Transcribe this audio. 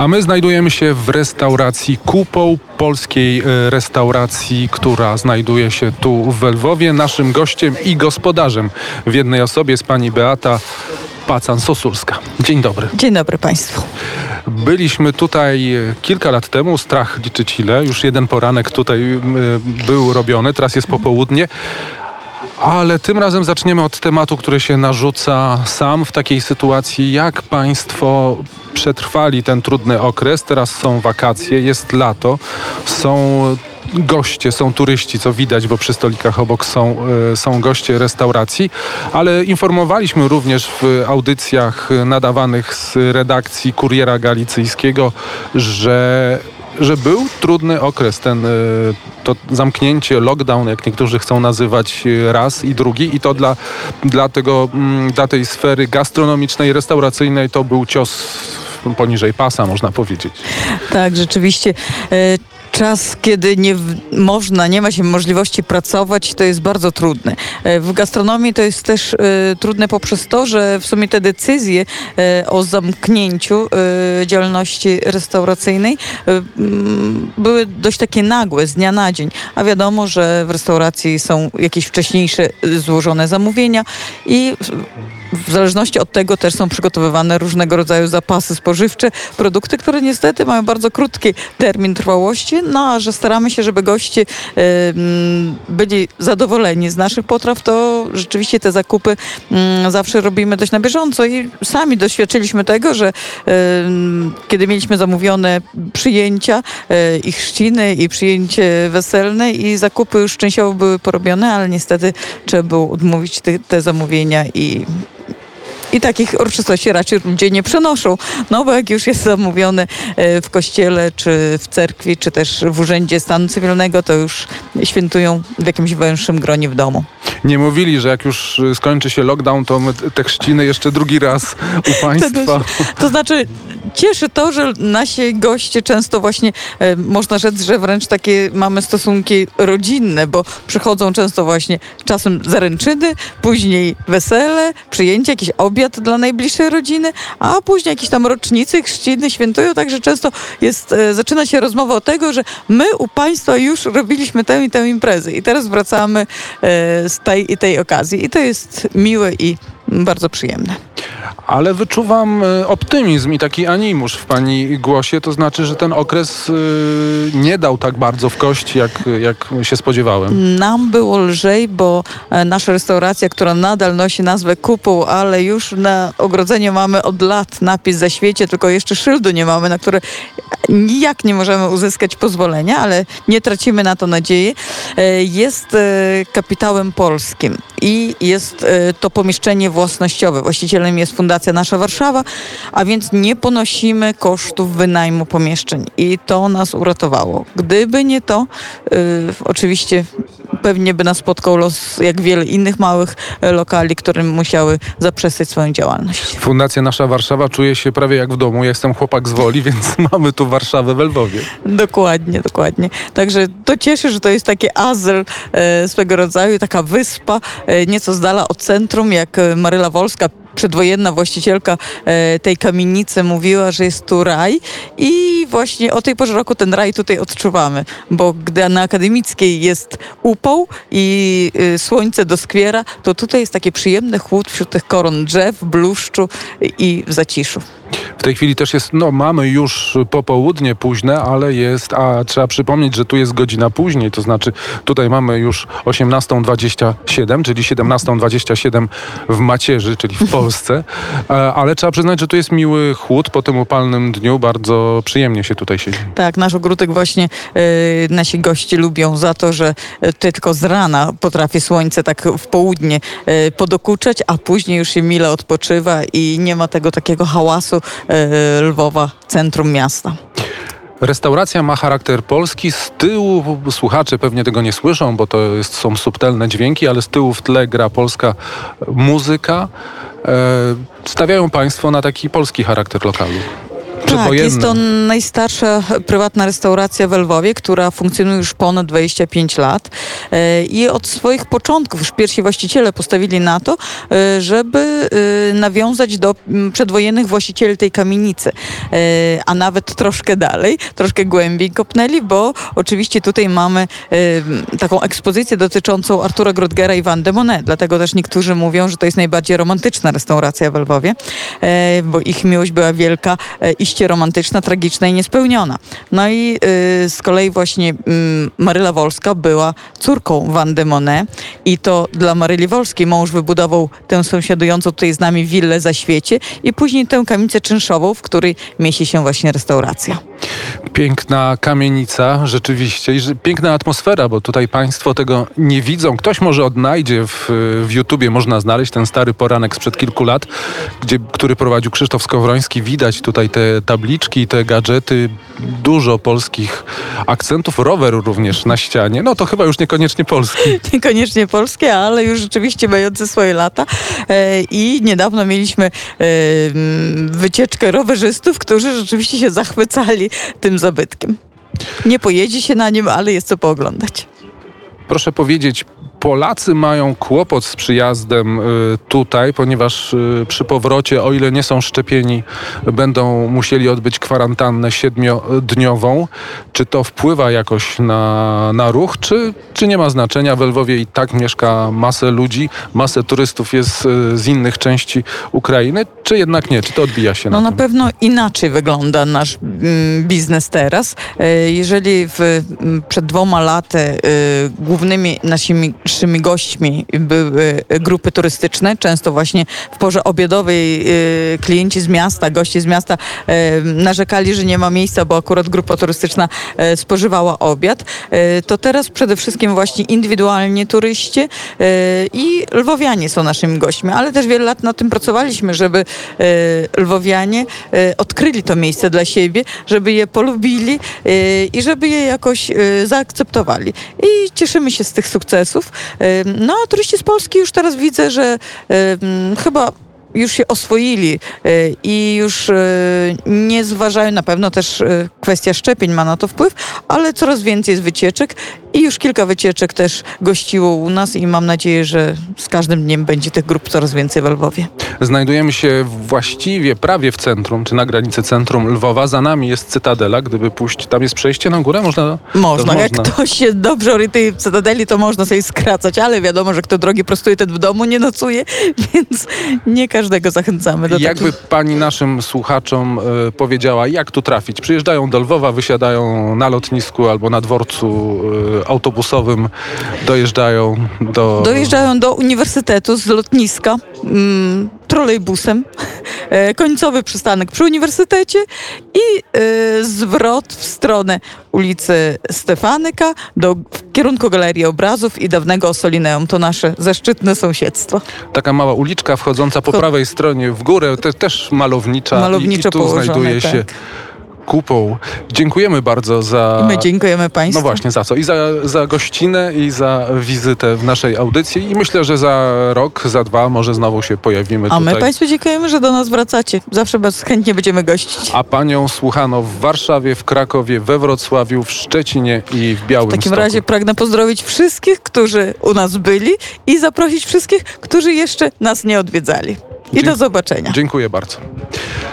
A my znajdujemy się w restauracji Kupą, polskiej e, restauracji, która znajduje się tu w Lwowie. Naszym gościem i gospodarzem w jednej osobie jest pani Beata Pacan-Sosulska. Dzień dobry. Dzień dobry Państwu. Byliśmy tutaj e, kilka lat temu, strach liczyć ile, już jeden poranek tutaj e, był robiony, teraz jest popołudnie. Ale tym razem zaczniemy od tematu, który się narzuca sam w takiej sytuacji. Jak Państwo przetrwali ten trudny okres? Teraz są wakacje, jest lato, są goście, są turyści, co widać, bo przy stolikach obok są, e, są goście restauracji, ale informowaliśmy również w audycjach nadawanych z redakcji Kuriera Galicyjskiego, że że był trudny okres, ten, e, to zamknięcie, lockdown, jak niektórzy chcą nazywać e, raz i drugi i to dla, dla, tego, mm, dla tej sfery gastronomicznej, restauracyjnej to był cios poniżej pasa, można powiedzieć. Tak, rzeczywiście czas, kiedy nie można, nie ma się możliwości pracować, to jest bardzo trudne. E, w gastronomii to jest też e, trudne poprzez to, że w sumie te decyzje e, o zamknięciu działalności restauracyjnej były dość takie nagłe, z dnia na dzień. A wiadomo, że w restauracji są jakieś wcześniejsze złożone zamówienia i w zależności od tego też są przygotowywane różnego rodzaju zapasy spożywcze, produkty, które niestety mają bardzo krótki termin trwałości, no a że staramy się, żeby goście byli zadowoleni z naszych potraw, to rzeczywiście te zakupy y, zawsze robimy dość na bieżąco i sami doświadczyliśmy tego, że kiedy mieliśmy zamówione przyjęcia e, i chrzciny i przyjęcie weselne i zakupy już częściowo były porobione, ale niestety trzeba było odmówić te, te zamówienia i i takich uroczystości raczej ludzie nie przenoszą. No bo jak już jest zamówione w kościele, czy w cerkwi, czy też w urzędzie stanu cywilnego, to już świętują w jakimś węższym gronie w domu. Nie mówili, że jak już skończy się lockdown, to te chrzciny jeszcze drugi raz u państwa. To, to znaczy cieszy to, że nasi goście często właśnie, e, można rzec, że wręcz takie mamy stosunki rodzinne, bo przychodzą często właśnie czasem zaręczyny, później wesele, przyjęcie, jakiś obiad dla najbliższej rodziny, a później jakieś tam rocznicy, chrzciny świętują, także często jest, e, zaczyna się rozmowa o tego, że my u państwa już robiliśmy tę i tę imprezę. I teraz wracamy e, z tej i tej okazji. I to jest miłe i bardzo przyjemne. Ale wyczuwam e, optymizm i taki animusz w Pani głosie, to znaczy, że ten okres e, nie dał tak bardzo w kość, jak, jak się spodziewałem. Nam było lżej, bo e, nasza restauracja, która nadal nosi nazwę Kupuł, ale już na ogrodzeniu mamy od lat napis za świecie, tylko jeszcze szyldu nie mamy, na które nijak nie możemy uzyskać pozwolenia, ale nie tracimy na to nadziei. Jest kapitałem polskim i jest to pomieszczenie własnościowe. Właścicielem jest Fundacja Nasza Warszawa, a więc nie ponosimy kosztów wynajmu pomieszczeń i to nas uratowało. Gdyby nie to, yy, oczywiście pewnie by nas spotkał los jak wiele innych małych e, lokali, które musiały zaprzestać swoją działalność. Fundacja Nasza Warszawa czuje się prawie jak w domu. Ja jestem chłopak z Woli, więc mamy tu Warszawę w Lwowie. Dokładnie, dokładnie. Także to cieszy, że to jest taki azyl e, swego rodzaju, taka wyspa, e, nieco z dala od centrum, jak e, Maryla Wolska przedwojenna właścicielka e, tej kamienicy mówiła, że jest tu raj i właśnie o tej porze roku ten raj tutaj odczuwamy, bo gdy na Akademickiej jest upał i słońce doskwiera, to tutaj jest taki przyjemny chłód wśród tych koron drzew, bluszczu i zaciszu. W tej chwili też jest, no mamy już popołudnie późne, ale jest, a trzeba przypomnieć, że tu jest godzina później, to znaczy tutaj mamy już 18.27, czyli 17.27 w macierzy, czyli w Polsce, ale trzeba przyznać, że tu jest miły chłód po tym upalnym dniu, bardzo przyjemnie się tutaj siedzi. Tak, nasz ogródek właśnie yy, nasi goście lubią za to, że tylko z rana potrafi słońce tak w południe yy, podokuczać, a później już się mile odpoczywa i nie ma tego takiego hałasu E, Lwowa, centrum miasta. Restauracja ma charakter polski. Z tyłu słuchacze pewnie tego nie słyszą, bo to jest, są subtelne dźwięki, ale z tyłu w tle gra polska muzyka. E, stawiają Państwo na taki polski charakter lokalu. Tak, jest to najstarsza prywatna restauracja w Lwowie, która funkcjonuje już ponad 25 lat. E, i od swoich początków już pierwsi właściciele postawili na to, e, żeby e, nawiązać do przedwojennych właścicieli tej kamienicy, a nawet troszkę dalej, troszkę głębiej kopnęli, bo oczywiście tutaj mamy taką ekspozycję dotyczącą Artura Grodgera i Van de Monet, dlatego też niektórzy mówią, że to jest najbardziej romantyczna restauracja w Lwowie, bo ich miłość była wielka i romantyczna, tragiczna i niespełniona. No i y, z kolei właśnie y, Maryla Wolska była córką Wandy Monet i to dla Maryli Wolskiej mąż wybudował tę sąsiadującą tutaj z nami willę za świecie i później tę kamienicę czynszową, w której mieści się właśnie restauracja. Piękna kamienica, rzeczywiście, i piękna atmosfera, bo tutaj Państwo tego nie widzą. Ktoś może odnajdzie w, w YouTubie, można znaleźć ten stary poranek sprzed kilku lat, gdzie, który prowadził Krzysztof Skowroński. Widać tutaj te tabliczki, te gadżety, dużo polskich akcentów, rower również na ścianie. No to chyba już niekoniecznie polski. Niekoniecznie polskie, ale już rzeczywiście mające swoje lata. E, I niedawno mieliśmy e, wycieczkę rowerzystów, którzy rzeczywiście się zachwycali tym zabytkiem. Nie pojedzie się na nim, ale jest co pooglądać. Proszę powiedzieć, Polacy mają kłopot z przyjazdem y, tutaj, ponieważ y, przy powrocie, o ile nie są szczepieni, będą musieli odbyć kwarantannę siedmiodniową. Czy to wpływa jakoś na, na ruch, czy, czy nie ma znaczenia? W Lwowie i tak mieszka masę ludzi, masę turystów jest y, z innych części Ukrainy, czy jednak nie? Czy to odbija się no na No na pewno inaczej wygląda nasz mm, biznes teraz. Jeżeli w, przed dwoma laty głównymi naszymi naszymi gośćmi były grupy turystyczne. Często właśnie w porze obiadowej y, klienci z miasta, goście z miasta y, narzekali, że nie ma miejsca, bo akurat grupa turystyczna y, spożywała obiad. To teraz przede wszystkim właśnie indywidualnie turyści i lwowianie są naszymi gośćmi, ale też wiele lat nad tym pracowaliśmy, żeby lwowianie odkryli to miejsce dla siebie, żeby je polubili i żeby je jakoś zaakceptowali. I cieszymy się z tych sukcesów. No, turyści z Polski już teraz widzę, że chyba już się oswoili y, i już y, nie zważają, na pewno też y, kwestia szczepień ma na to wpływ, ale coraz więcej jest wycieczek i już kilka wycieczek też gościło u nas i mam nadzieję, że z każdym dniem będzie tych grup coraz więcej w Lwowie. Znajdujemy się właściwie prawie w centrum, czy na granicy centrum Lwowa. Za nami jest Cytadela. Gdyby pójść, tam jest przejście na górę? Można? Można. Jak można. ktoś się dobrze orientuje w Cytadeli, to można sobie skracać, ale wiadomo, że kto drogi prostuje, ten w domu nie nocuje, więc nie każdego zachęcamy do Jakby takich... pani naszym słuchaczom y, powiedziała, jak tu trafić? Przyjeżdżają do Lwowa, wysiadają na lotnisku albo na dworcu y, autobusowym dojeżdżają do... Dojeżdżają do uniwersytetu z lotniska mm, trolejbusem. E, końcowy przystanek przy uniwersytecie i y, zwrot w stronę ulicy Stefanyka do, w kierunku Galerii Obrazów i dawnego Osolineum. To nasze zaszczytne sąsiedztwo. Taka mała uliczka wchodząca po prawej stronie w górę, te, też malownicza. Malowniczo i, i tu położone, znajduje tak. Kupą. Dziękujemy bardzo za... I my dziękujemy Państwu. No właśnie, za co? I za, za gościnę, i za wizytę w naszej audycji. I myślę, że za rok, za dwa może znowu się pojawimy A tutaj. my Państwu dziękujemy, że do nas wracacie. Zawsze bardzo chętnie będziemy gościć. A Panią słuchano w Warszawie, w Krakowie, we Wrocławiu, w Szczecinie i w Białymstoku. W takim razie pragnę pozdrowić wszystkich, którzy u nas byli i zaprosić wszystkich, którzy jeszcze nas nie odwiedzali. I Dzie do zobaczenia. Dziękuję bardzo.